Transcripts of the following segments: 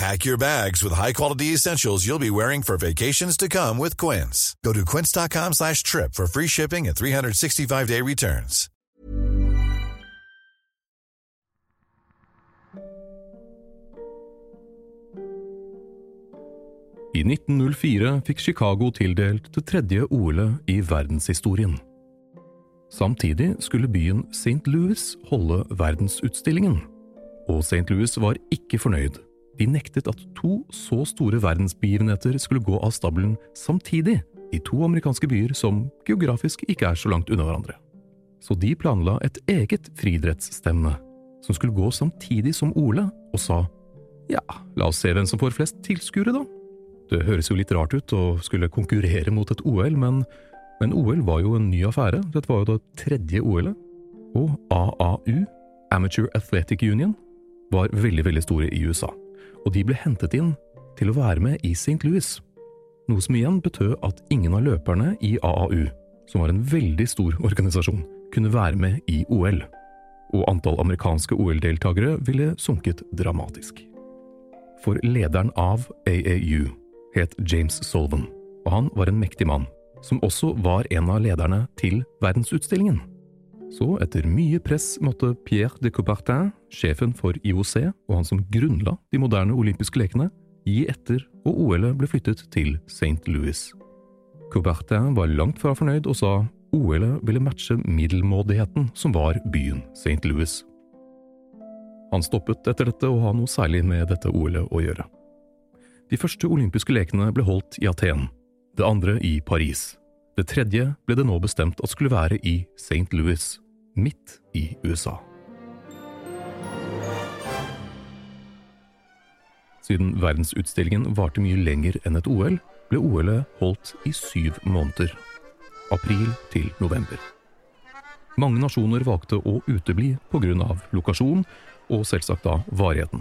Pack your bags with high-quality essentials you'll be wearing for vacations to come with Quince. Go to quince.com slash trip for free shipping and 365-day returns. I 1904 fikk Chicago tildelt det tredje OL-et i verdenshistorien. Samtidig skulle byen St. Louis holde verdensutstillingen. Og St. Louis var ikke fornøyd. De nektet at to så store verdensbegivenheter skulle gå av stabelen samtidig i to amerikanske byer som geografisk ikke er så langt unna hverandre. Så de planla et eget friidrettsstevne, som skulle gå samtidig som Ole, og sa ja, la oss se hvem som får flest tilskuere, da. Det høres jo litt rart ut å skulle konkurrere mot et OL, men, men OL var jo en ny affære. Dette var jo det tredje OL-et. Og AAU, Amateur Athletic Union, var veldig, veldig store i USA. Og de ble hentet inn til å være med i St. Louis. Noe som igjen betød at ingen av løperne i AAU, som var en veldig stor organisasjon, kunne være med i OL. Og antall amerikanske OL-deltakere ville sunket dramatisk. For lederen av AAU het James Solvan, og han var en mektig mann, som også var en av lederne til verdensutstillingen. Så etter mye press måtte Pierre de Coubertin, sjefen for IOC og han som grunnla de moderne olympiske lekene, gi etter og OL-et ble flyttet til St. Louis. Coubertin var langt fra fornøyd og sa OL-et ville matche middelmådigheten som var byen St. Louis. Han stoppet etter dette å ha noe særlig med dette OL-et å gjøre. De første olympiske lekene ble holdt i Aten, det andre i Paris. Det tredje ble det nå bestemt at skulle være i St. Louis, midt i USA. Siden verdensutstillingen varte mye lenger enn et OL, ble OL-et holdt i syv måneder. April til november. Mange nasjoner valgte å utebli pga. lokasjon og selvsagt da varigheten.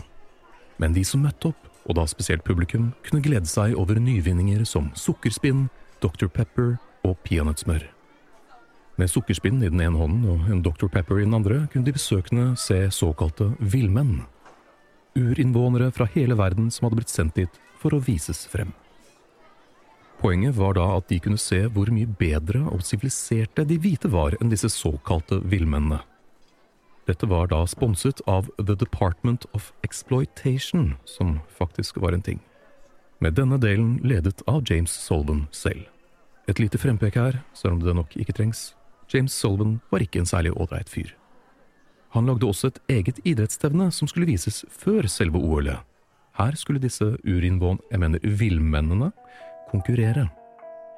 Men de som møtte opp, og da spesielt publikum, kunne glede seg over nyvinninger som sukkerspinn, Dr. Pepper og peanøttsmør. Med sukkerspinn i den ene hånden og en Dr. Pepper i den andre kunne de besøkende se såkalte villmenn. Urinnvånere fra hele verden som hadde blitt sendt dit for å vises frem. Poenget var da at de kunne se hvor mye bedre og siviliserte de hvite var enn disse såkalte villmennene. Dette var da sponset av The Department of Exploitation, som faktisk var en ting. Med denne delen ledet av James Sullivan selv. Et lite frempek her, selv om det nok ikke trengs. James Sullivan var ikke en særlig ålreit fyr. Han lagde også et eget idrettsstevne som skulle vises før selve OL-et. Her skulle disse urinnvån, jeg mener villmennene, konkurrere.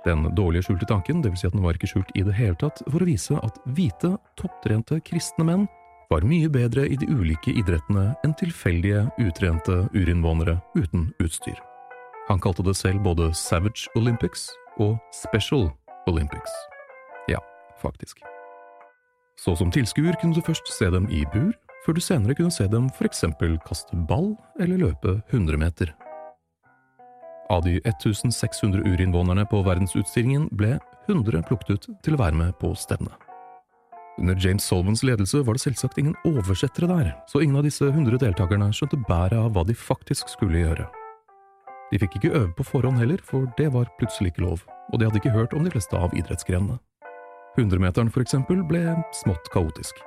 Den dårlige skjulte tanken, dvs. Si at den var ikke skjult i det hele tatt, for å vise at hvite, topptrente kristne menn var mye bedre i de ulike idrettene enn tilfeldige, utrente urinnvånere uten utstyr. Han kalte det selv både Savage Olympics og Special Olympics. Ja, faktisk. Så som tilskuer kunne du først se dem i bur, før du senere kunne se dem for eksempel kaste ball eller løpe 100 meter. Av de 1600 urinnvånerne på verdensutstillingen ble 100 plukket ut til å være med på stevnet. Under James Solvans ledelse var det selvsagt ingen oversettere der, så ingen av disse 100 deltakerne skjønte bæret av hva de faktisk skulle gjøre. De fikk ikke øve på forhånd heller, for det var plutselig ikke lov, og de hadde ikke hørt om de fleste av idrettsgrenene. Hundremeteren, for eksempel, ble smått kaotisk.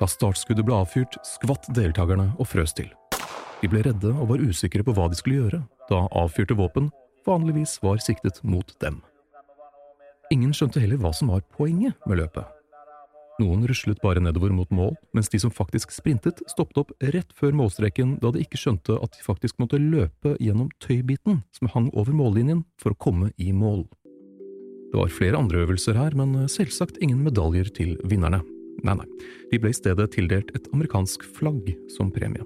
Da startskuddet ble avfyrt, skvatt deltakerne og frøs til. De ble redde og var usikre på hva de skulle gjøre, da avfyrte våpen vanligvis var siktet mot dem. Ingen skjønte heller hva som var poenget med løpet. Noen ruslet bare nedover mot mål, mens de som faktisk sprintet, stoppet opp rett før målstreken da de ikke skjønte at de faktisk måtte løpe gjennom tøybiten som hang over mållinjen for å komme i mål. Det var flere andre øvelser her, men selvsagt ingen medaljer til vinnerne. Nei, nei, de ble i stedet tildelt et amerikansk flagg som premie.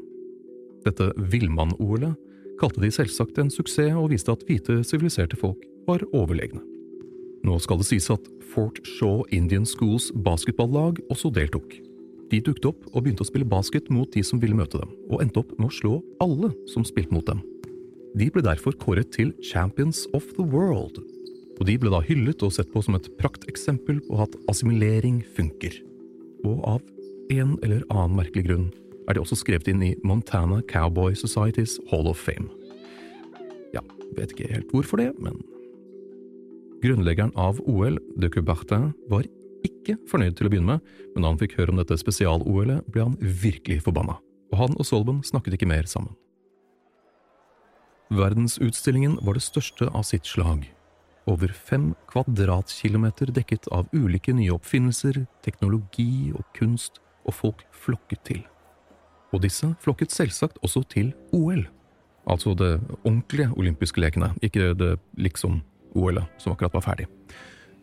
Dette villmann-OL-et kalte de selvsagt en suksess og viste at hvite, siviliserte folk var overlegne. Nå skal det sies at Fort Shaw Indian Schools basketballag også deltok. De dukket opp og begynte å spille basket mot de som ville møte dem, og endte opp med å slå alle som spilte mot dem. De ble derfor kåret til Champions of the World, og de ble da hyllet og sett på som et prakteksempel på at assimilering funker. Og av en eller annen merkelig grunn er de også skrevet inn i Montana Cowboy Societies Hall of Fame. Ja, vet ikke helt hvorfor det, men Grunnleggeren av OL, de Coubertin, var ikke fornøyd til å begynne med, men da han fikk høre om dette spesial-OL-et, ble han virkelig forbanna, og han og Solban snakket ikke mer sammen. Verdensutstillingen var det største av sitt slag, over fem kvadratkilometer dekket av ulike nye oppfinnelser, teknologi og kunst, og folk flokket til. Og disse flokket selvsagt også til OL, altså det ordentlige olympiske lekene, ikke det liksom-OL-et som akkurat var ferdig.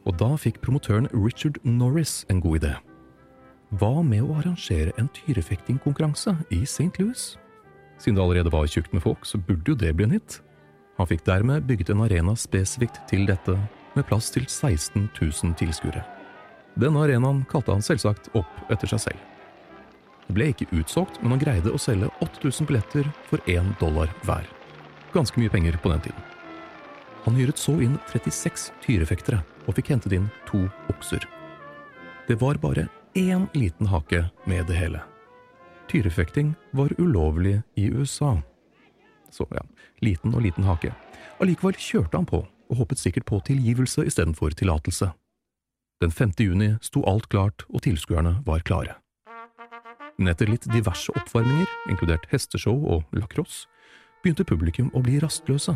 Og da fikk promotøren Richard Norris en god idé. Hva med å arrangere en tyrefektingkonkurranse i St. Louis? Siden det allerede var tjukt med folk, så burde jo det bli en hit. Han fikk dermed bygget en arena spesifikt til dette, med plass til 16 000 tilskuere. Denne arenaen kalte han selvsagt opp etter seg selv. Det ble ikke utsolgt, men han greide å selge 8000 billetter for én dollar hver. Ganske mye penger på den tiden. Han hyret så inn 36 tyrefektere, og fikk hentet inn to okser. Det var bare én liten hake med det hele. Tyrefekting var ulovlig i USA. Så ja, liten og liten hake. Allikevel kjørte han på, og håpet sikkert på tilgivelse istedenfor tillatelse. Den 5. juni sto alt klart, og tilskuerne var klare. Men etter litt diverse oppvarminger, inkludert hesteshow og lacrosse, begynte publikum å bli rastløse.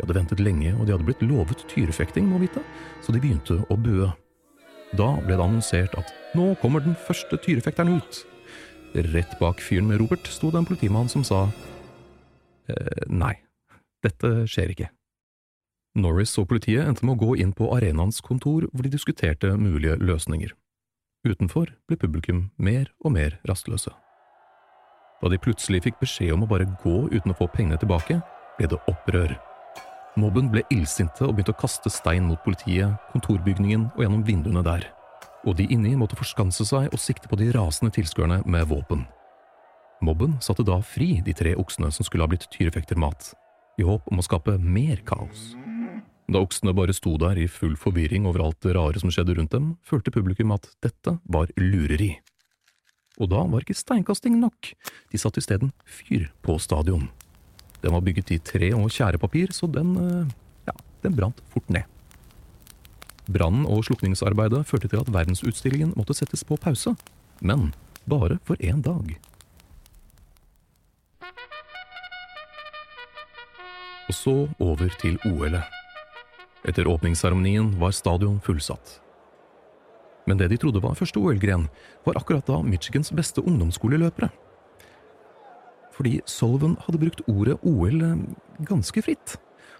De hadde ventet lenge, og de hadde blitt lovet tyrefekting, må vite, så de begynte å bue. Da ble det annonsert at nå kommer den første tyrefekteren ut. Rett bak fyren med Robert sto det en politimann som sa Eh, nei, dette skjer ikke. Norris og politiet endte med å gå inn på arenaens kontor hvor de diskuterte mulige løsninger. Utenfor ble publikum mer og mer rastløse. Da de plutselig fikk beskjed om å bare gå uten å få pengene tilbake, ble det opprør. Mobben ble illsinte og begynte å kaste stein mot politiet, kontorbygningen og gjennom vinduene der, og de inni måtte forskanse seg og sikte på de rasende tilskuerne med våpen. Mobben satte da fri de tre oksene som skulle ha blitt tyrefektermat, i håp om å skape mer kaos. Da oksene bare sto der i full forvirring over alt det rare som skjedde rundt dem, følte publikum at dette var lureri. Og da var ikke steinkasting nok, de satte isteden fyr på stadion. Den var bygget i tre og tjærepapir, så den, eh, ja, den brant fort ned. Brannen og slukningsarbeidet førte til at verdensutstillingen måtte settes på pause, men bare for én dag. Og så over til OL-et. Etter åpningsseremonien var stadion fullsatt. Men det de trodde var første OL-gren, var akkurat da Michigans beste ungdomsskoleløpere. Fordi Sullivan hadde brukt ordet OL eh, ganske fritt,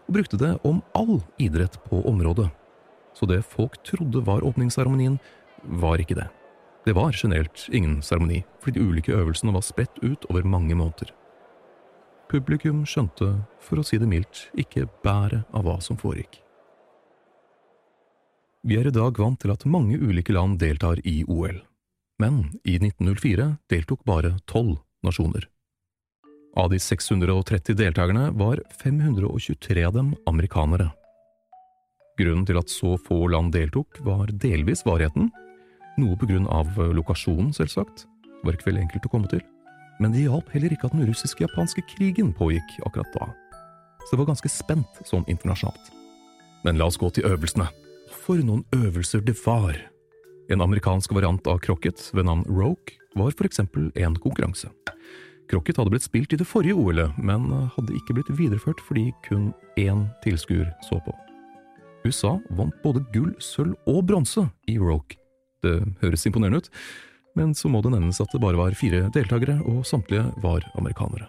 og brukte det om all idrett på området. Så det folk trodde var åpningsseremonien, var ikke det. Det var generelt ingen seremoni, fordi de ulike øvelsene var spredt ut over mange måneder. Publikum skjønte, for å si det mildt, ikke bæret av hva som foregikk. Vi er i dag vant til at mange ulike land deltar i OL, men i 1904 deltok bare tolv nasjoner. Av de 630 deltakerne var 523 av dem amerikanere. Grunnen til at så få land deltok, var delvis varigheten, noe på grunn av lokasjonen, selvsagt, var ikke veldig enkelt å komme til, men det hjalp heller ikke at den russisk-japanske krigen pågikk akkurat da, så det var ganske spent sånn internasjonalt. Men la oss gå til øvelsene. For noen øvelser det var! En amerikansk variant av krokket ved navn Roke var for eksempel en konkurranse. Krokket hadde blitt spilt i det forrige OL-et, men hadde ikke blitt videreført fordi kun én tilskuer så på. USA vant både gull, sølv og bronse i Roke. Det høres imponerende ut, men så må det nevnes at det bare var fire deltakere, og samtlige var amerikanere.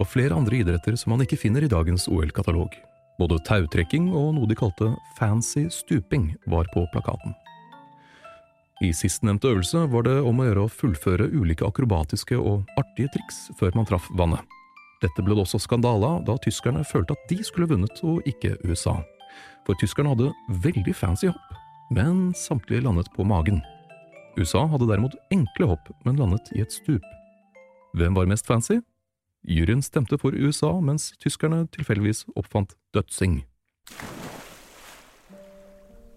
Og flere andre idretter som man ikke finner i dagens OL-katalog. Både tautrekking og noe de kalte fancy stuping var på plakaten. I sistnevnte øvelse var det om å gjøre å fullføre ulike akrobatiske og artige triks før man traff vannet. Dette ble det også skandale av da tyskerne følte at de skulle vunnet og ikke USA. For tyskerne hadde veldig fancy hopp, men samtlige landet på magen. USA hadde derimot enkle hopp, men landet i et stup. Hvem var mest fancy? Juryen stemte for USA, mens tyskerne tilfeldigvis oppfant dødsing.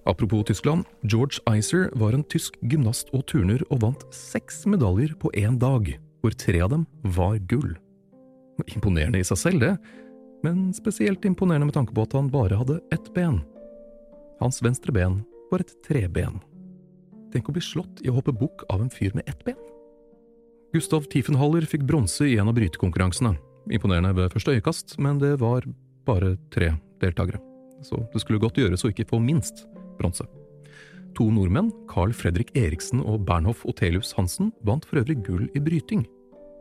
Apropos Tyskland, George Iser var en tysk gymnast og turner og vant seks medaljer på én dag, hvor tre av dem var gull. Imponerende i seg selv, det, men spesielt imponerende med tanke på at han bare hadde ett ben. Hans venstre ben var et treben. Tenk å bli slått i å hoppe bukk av en fyr med ett ben. Gustav Tiefenhaller fikk bronse i en av brytekonkurransene. Imponerende ved første øyekast, men det var bare tre deltakere. Så det skulle godt gjøres å ikke få minst bronse. To nordmenn, Carl Fredrik Eriksen og Bernhoff Otelius Hansen, vant for øvrig gull i bryting.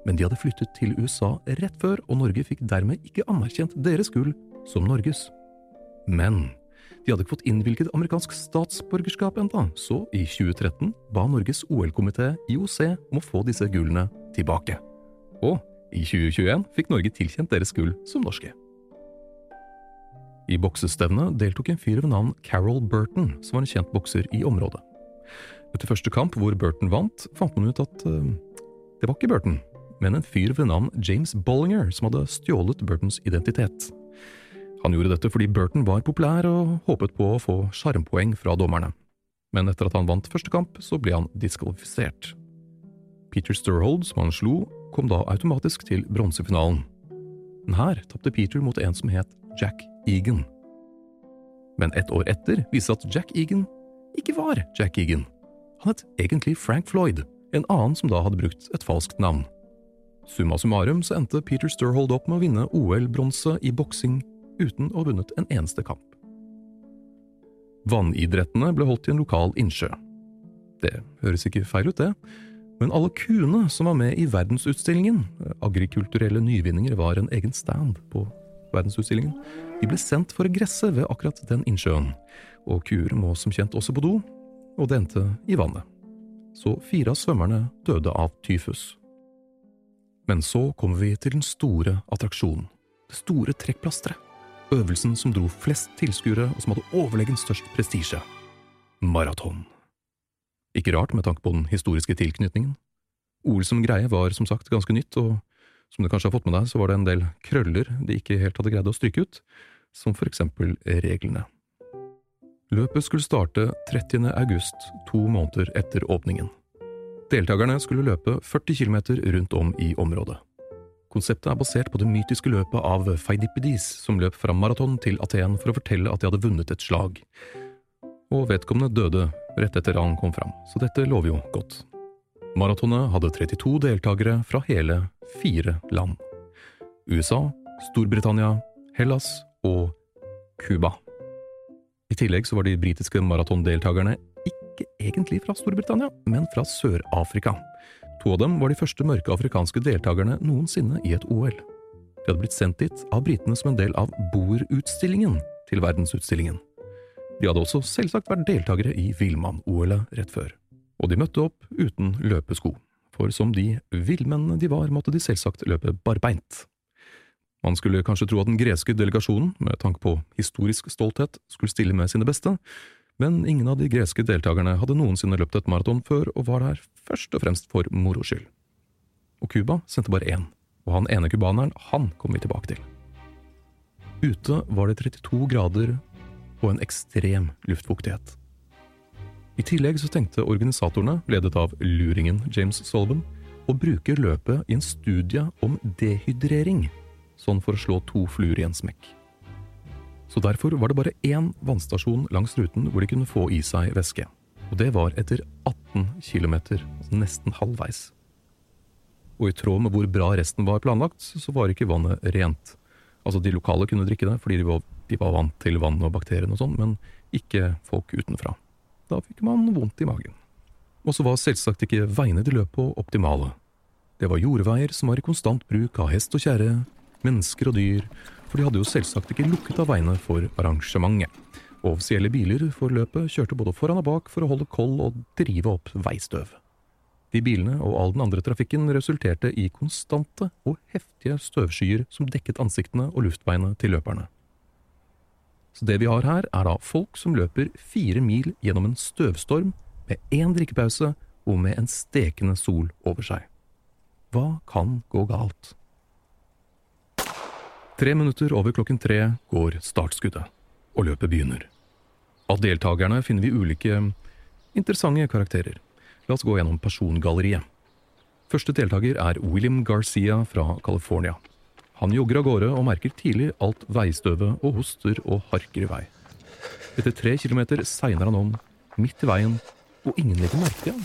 Men de hadde flyttet til USA rett før, og Norge fikk dermed ikke anerkjent deres gull som Norges. Men de hadde ikke fått innvilget amerikansk statsborgerskap enda, så i 2013 ba Norges OL-komité IOC om å få disse gullene tilbake. Og i 2021 fikk Norge tilkjent deres gull som norske. I boksestevnet deltok en fyr ved navn Carol Burton, som var en kjent bokser i området. Etter første kamp, hvor Burton vant, fant man ut at uh, det var ikke Burton, men en fyr ved navn James Bollinger som hadde stjålet Burtons identitet. Han gjorde dette fordi Burton var populær og håpet på å få sjarmpoeng fra dommerne. Men etter at han vant første kamp, så ble han diskvalifisert. Peter Sturhold, som han slo, kom da automatisk til bronsefinalen. Men her tapte Peter mot en som het Jack Egan. Men ett år etter viste at Jack Egan ikke var Jack Egan. Han het egentlig Frank Floyd, en annen som da hadde brukt et falskt navn. Summa summarum så endte Peter Sturhold opp med å vinne OL-bronse i boksing uten å ha vunnet en eneste kamp. Vannidrettene ble holdt i en lokal innsjø. Det høres ikke feil ut, det, men alle kuene som var med i verdensutstillingen, agrikulturelle nyvinninger var en egen stand på verdensutstillingen, de ble sendt for å gresse ved akkurat den innsjøen, og kuer må som kjent også på do, og det endte i vannet. Så fire av svømmerne døde av tyfus. Men så kommer vi til den store attraksjonen, det store trekkplasteret øvelsen som dro flest tilskuere og som hadde overlegent størst prestisje – maraton. Ikke rart med tanke på den historiske tilknytningen. OL som greie var som sagt ganske nytt, og som du kanskje har fått med deg, så var det en del krøller de ikke helt hadde greid å stryke ut, som for eksempel reglene. Løpet skulle starte 30. august, to måneder etter åpningen. Deltakerne skulle løpe 40 km rundt om i området. Konseptet er basert på det mytiske løpet av Feidippides, som løp fra maraton til Aten for å fortelle at de hadde vunnet et slag. Og vedkommende døde rett etter han kom fram, så dette lover jo godt. Maratonet hadde 32 deltakere fra hele fire land. USA, Storbritannia, Hellas og Cuba. I tillegg så var de britiske maratondeltakerne ikke egentlig fra Storbritannia, men fra Sør-Afrika. To av dem var de første mørke afrikanske deltakerne noensinne i et OL. De hadde blitt sendt dit av britene som en del av Boer-utstillingen til verdensutstillingen. De hadde også selvsagt vært deltakere i Villmann-OL-et rett før. Og de møtte opp uten løpesko, for som de villmennene de var, måtte de selvsagt løpe barbeint. Man skulle kanskje tro at den greske delegasjonen, med tanke på historisk stolthet, skulle stille med sine beste, men ingen av de greske deltakerne hadde noensinne løpt et maraton før og var der først og fremst for moro skyld. Og Cuba sendte bare én, og han ene cubaneren, han kom vi tilbake til. Ute var det 32 grader og en ekstrem luftfuktighet. I tillegg så tenkte organisatorene, ledet av luringen James Sullivan, å bruke løpet i en studie om dehydrering, sånn for å slå to fluer i en smekk. Så derfor var det bare én vannstasjon langs ruten hvor de kunne få i seg væske. Og det var etter 18 km, altså nesten halvveis. Og i tråd med hvor bra resten var planlagt, så var ikke vannet rent. Altså, de lokale kunne drikke det fordi de var, de var vant til vann og bakteriene og sånn, men ikke folk utenfra. Da fikk man vondt i magen. Og så var selvsagt ikke veiene de løp på optimale. Det var jordveier som var i konstant bruk av hest og kjerre, mennesker og dyr, for de hadde jo selvsagt ikke lukket av veiene for arrangementet. Offisielle biler for løpet kjørte både foran og bak for å holde koll og drive opp veistøv. De bilene og all den andre trafikken resulterte i konstante og heftige støvskyer som dekket ansiktene og luftveiene til løperne. Så det vi har her, er da folk som løper fire mil gjennom en støvstorm med én drikkepause og med en stekende sol over seg. Hva kan gå galt? Tre minutter over klokken tre går startskuddet, og løpet begynner. Av deltakerne finner vi ulike interessante karakterer. La oss gå gjennom persongalleriet. Første deltaker er William Garcia fra California. Han jogger av gårde og merker tidlig alt veistøvet og hoster og harker i vei. Etter tre kilometer segner han om, midt i veien, og ingen legger merke til ham.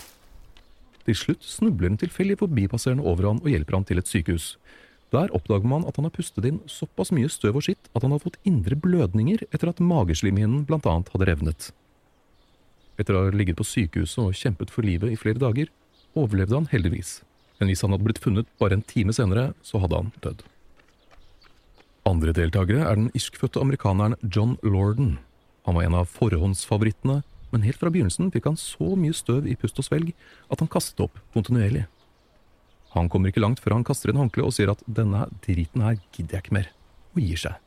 Til slutt snubler en tilfeldig forbipasserende over han og hjelper han til et sykehus. Der oppdager man at han har pustet inn såpass mye støv og skitt at han har fått indre blødninger etter at mageslimhinnen annet hadde revnet. Etter å ha ligget på sykehuset og kjempet for livet i flere dager, overlevde han heldigvis, men hvis han hadde blitt funnet bare en time senere, så hadde han dødd. Andre deltakere er den irskfødte amerikaneren John Lorden. Han var en av forhåndsfavorittene, men helt fra begynnelsen fikk han så mye støv i pust og svelg at han kastet opp kontinuerlig. Han kommer ikke langt før han kaster inn håndkleet og sier at denne driten her gidder jeg ikke mer, og gir seg.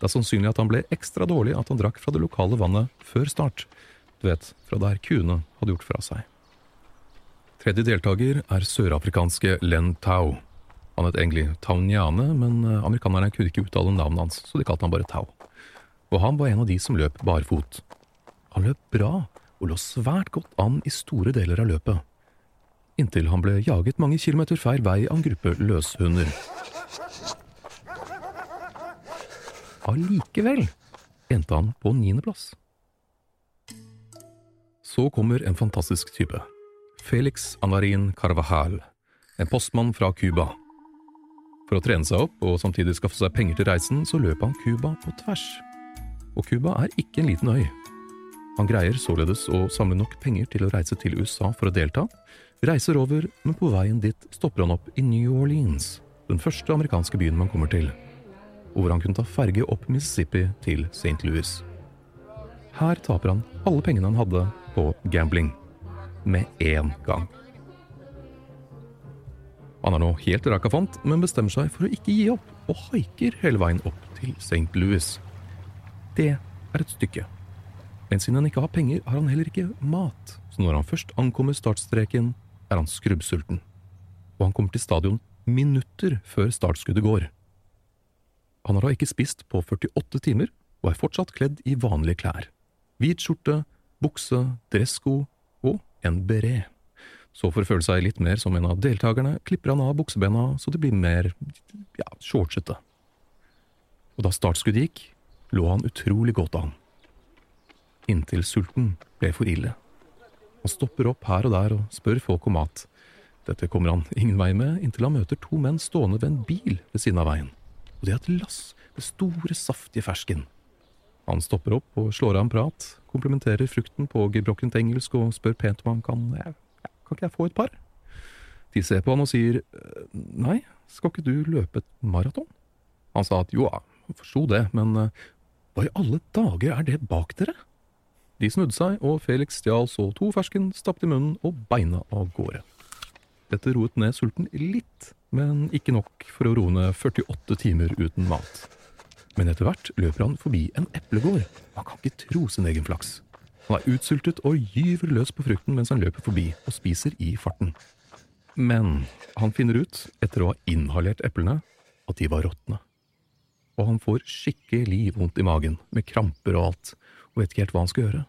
Det er sannsynlig at han ble ekstra dårlig at han drakk fra det lokale vannet før start, du vet, fra der kuene hadde gjort fra seg. Tredje deltaker er sørafrikanske Len Tau. Han het egentlig Tauniane, men amerikanerne kunne ikke uttale navnet hans, så de kalte han bare Tau. Og han var en av de som løp barfot. Han løp bra, og lå svært godt an i store deler av løpet inntil han ble jaget mange kilometer feil vei av en gruppe løshunder. Allikevel endte han på niendeplass. Så kommer en fantastisk type. Felix Anarin Carvajal, en postmann fra Cuba. For å trene seg opp og samtidig skaffe seg penger til reisen, så løp han Cuba på tvers. Og Cuba er ikke en liten øy. Han greier således å samle nok penger til å reise til USA for å delta, reiser over, men på veien dit stopper han opp i New Orleans, den første amerikanske byen man kommer til, og hvor han kunne ta ferge opp Mississippi til St. Louis. Her taper han alle pengene han hadde på gambling, med én gang. Han er nå helt rakafant, men bestemmer seg for å ikke gi opp, og haiker hele veien opp til St. Louis. Det er et stykke. Men siden han ikke har penger, har han heller ikke mat, så når han først ankommer startstreken, er han skrubbsulten, og han kommer til stadion minutter før startskuddet går. Han har da ikke spist på 48 timer og er fortsatt kledd i vanlige klær. Hvit skjorte, bukse, dressko og en beret. Så for å føle seg litt mer som en av deltakerne, klipper han av buksebena så det blir mer ja, shortsete. Og da startskuddet gikk, lå han utrolig godt an. Inntil sulten ble for ille. Han stopper opp her og der og spør folk om mat. Dette kommer han ingen vei med, inntil han møter to menn stående ved en bil ved siden av veien. Og de har et lass med store, saftige fersken. Han stopper opp og slår av en prat, komplementerer frukten på gebrokkent engelsk og spør pent om han kan Kan ikke jeg få et par? De ser på han og sier nei, skal ikke du løpe et maraton? Han sa at jo, jeg forsto det, men hva i alle dager er det bak dere? De snudde seg, og Felix stjal så to fersken, stappet i munnen og beina av gårde. Dette roet ned sulten litt, men ikke nok for å roe ned 48 timer uten mat. Men etter hvert løper han forbi en eplegård. Han kan ikke tro sin egen flaks. Han er utsultet og gyver løs på frukten mens han løper forbi og spiser i farten. Men han finner ut, etter å ha inhalert eplene, at de var råtne. Og han får skikkelig vondt i magen, med kramper og alt, og vet ikke helt hva han skal gjøre.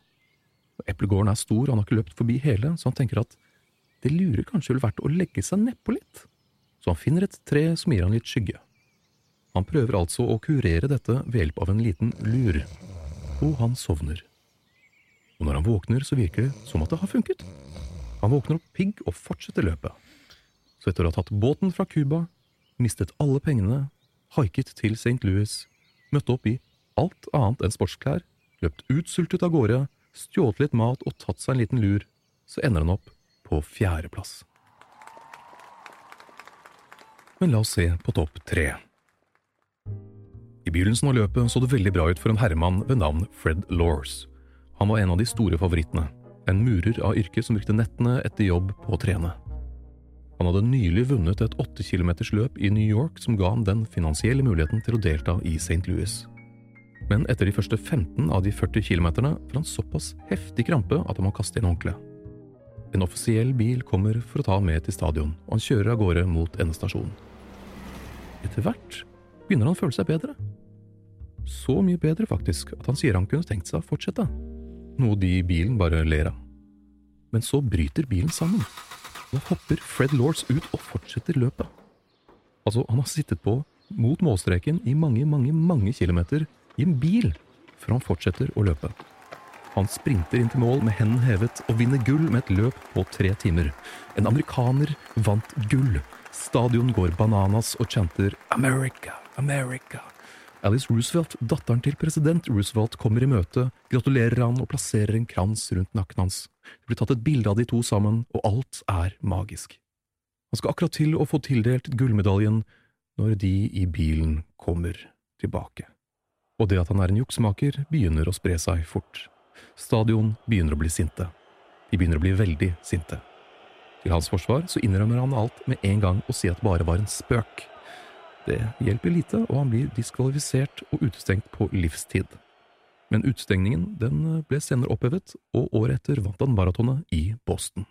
Eplegården er stor, han har ikke løpt forbi hele, så han tenker at det lurer kanskje ville vært å legge seg nedpå litt. Så han finner et tre som gir han litt skygge. Han prøver altså å kurere dette ved hjelp av en liten lur, og han sovner. Og når han våkner, så virker det som at det har funket. Han våkner opp pigg og fortsetter løpet. Så etter å ha tatt båten fra Cuba, mistet alle pengene, haiket til St. Louis, møtte opp i alt annet enn sportsklær, løpt utsultet av gårde, stjålet litt mat og tatt seg en liten lur, så ender han opp på fjerdeplass. Men la oss se på topp tre. I begynnelsen av løpet så det veldig bra ut for en herremann ved navn Fred Laws. Han var en av de store favorittene, en murer av yrke som brukte nettene etter jobb på å trene. Han hadde nylig vunnet et åtte kilometers løp i New York som ga ham den finansielle muligheten til å delta i St. Louis. Men etter de første 15 av de 40 kilometerne får han såpass heftig krampe at han må kaste inn håndkleet. En offisiell bil kommer for å ta ham med til stadion, og han kjører av gårde mot endestasjonen. Etter hvert begynner han å føle seg bedre. Så mye bedre, faktisk, at han sier han kunne tenkt seg å fortsette, noe de i bilen bare ler av. Men så bryter bilen sammen. Da hopper Fred Lords ut og fortsetter løpet. Altså, han har sittet på mot målstreken i mange, mange, mange kilometer i en bil før han fortsetter å løpe. Han sprinter inn til mål med hendene hevet og vinner gull med et løp på tre timer. En amerikaner vant gull. Stadion går bananas og chanter America, America. Alice Roosevelt, datteren til president Roosevelt, kommer i møte, gratulerer han og plasserer en krans rundt nakken hans. Det blir tatt et bilde av de to sammen, og alt er magisk. Han skal akkurat til å få tildelt gullmedaljen når de i bilen kommer tilbake. Og det at han er en juksmaker, begynner å spre seg fort. Stadion begynner å bli sinte. De begynner å bli veldig sinte. Til hans forsvar så innrømmer han alt med en gang og sier at det bare var en spøk. Det hjelper lite, og han blir diskvalifisert og utestengt på livstid. Men utestengningen den ble senere opphevet, og året etter vant han maratonet i Boston.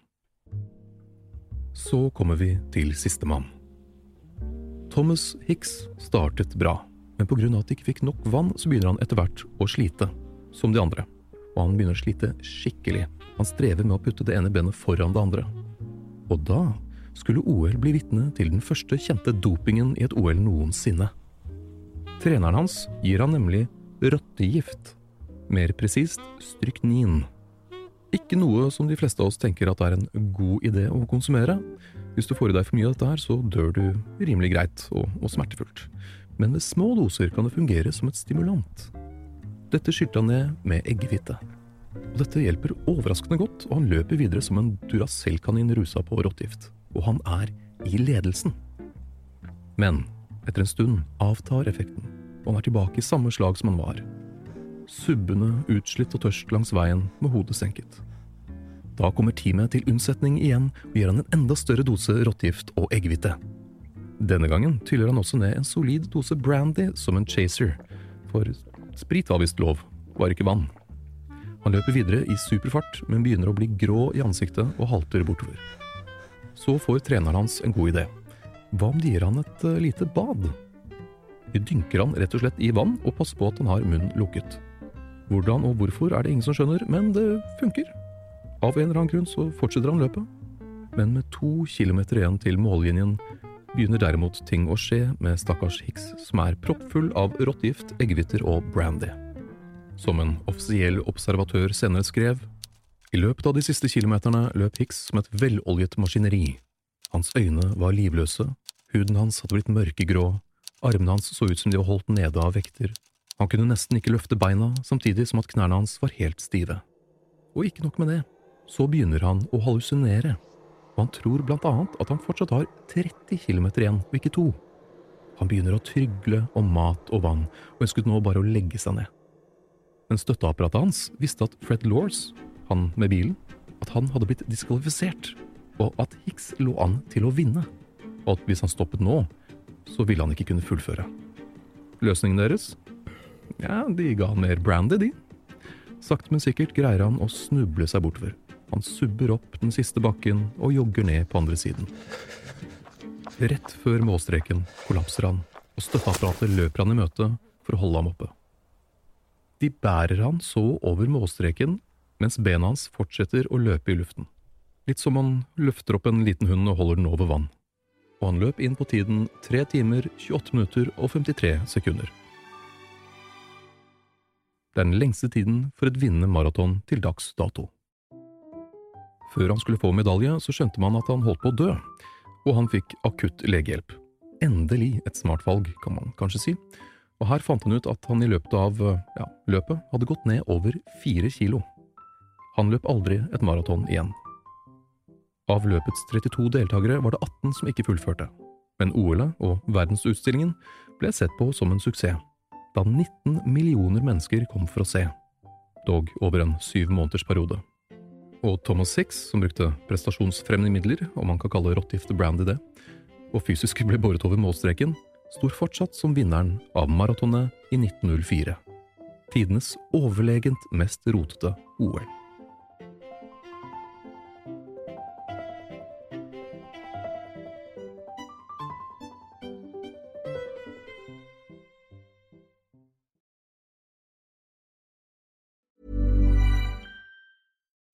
Så kommer vi til sistemann. Thomas Hicks startet bra, men på grunn av at de ikke fikk nok vann, så begynner han etter hvert å slite, som de andre og han begynner å slite skikkelig. Han strever med å putte det ene benet foran det andre. Og da skulle OL bli vitne til den første kjente dopingen i et OL noensinne. Treneren hans gir han nemlig rottegift, mer presist stryknin. Ikke noe som de fleste av oss tenker at er en god idé å konsumere. Hvis du får i deg for mye av dette her, så dør du rimelig greit og, og smertefullt. Men ved små doser kan det fungere som et stimulant. Dette skylte han ned med eggehvite. Og dette hjelper overraskende godt, og han løper videre som en Duracell-kanin rusa på råttgift. Og han er i ledelsen. Men etter en stund avtar effekten, og han er tilbake i samme slag som han var. Subbende, utslitt og tørst langs veien med hodet senket. Da kommer teamet til unnsetning igjen og gir han en enda større dose råttgift og eggehvite. Denne gangen tyller han også ned en solid dose brandy som en chaser, for Sprit var visst lov, var ikke vann. Han løper videre i superfart, men begynner å bli grå i ansiktet og halter bortover. Så får treneren hans en god idé. Hva om de gir han et uh, lite bad? De dynker han rett og slett i vann og passer på at han har munnen lukket. Hvordan og hvorfor er det ingen som skjønner, men det funker. Av en eller annen grunn så fortsetter han løpet. Men med to kilometer igjen til mållinjen begynner derimot ting å skje med stakkars Hicks, som er proppfull av råttgift, eggehviter og brandy. Som en offisiell observatør senere skrev, I løpet av de siste kilometerne løp Hicks som et veloljet maskineri. Hans øyne var livløse, huden hans hadde blitt mørkegrå, armene hans så ut som de var holdt nede av vekter, han kunne nesten ikke løfte beina, samtidig som at knærne hans var helt stive. Og ikke nok med det, så begynner han å hallusinere, og han tror blant annet at han fortsatt har 30 km igjen, og ikke to. Han begynner å trygle om mat og vann, og ønsket nå bare å legge seg ned. Men støtteapparatet hans visste at Fred Lors, han med bilen, at han hadde blitt diskvalifisert, og at Hicks lå an til å vinne, og at hvis han stoppet nå, så ville han ikke kunne fullføre. Løsningen deres? Ja, de ga han mer brandy, de. Sakte, men sikkert greier han å snuble seg bortover. Han subber opp den siste bakken og jogger ned på andre siden. Rett før målstreken kollapser han, og støtteapparatet løper han i møte for å holde ham oppe. De bærer han så over målstreken mens bena hans fortsetter å løpe i luften. Litt som man løfter opp en liten hund og holder den over vann. Og han løp inn på tiden 3 timer, 28 minutter og 53 sekunder. Det er den lengste tiden for et vinnende maraton til dags dato. Før han skulle få medalje, så skjønte man at han holdt på å dø, og han fikk akutt legehjelp. Endelig et smart valg, kan man kanskje si, og her fant han ut at han i løpet av ja, løpet hadde gått ned over fire kilo. Han løp aldri et maraton igjen. Av løpets 32 deltakere var det 18 som ikke fullførte, men OL-et og verdensutstillingen ble sett på som en suksess, da 19 millioner mennesker kom for å se, dog over en syv måneders periode. Og Thomas Six, som brukte prestasjonsfremmende midler, om man kan kalle råttgift brandy det, og fysisk ble båret over målstreken, står fortsatt som vinneren av maratonet i 1904. Tidenes overlegent mest rotete OL.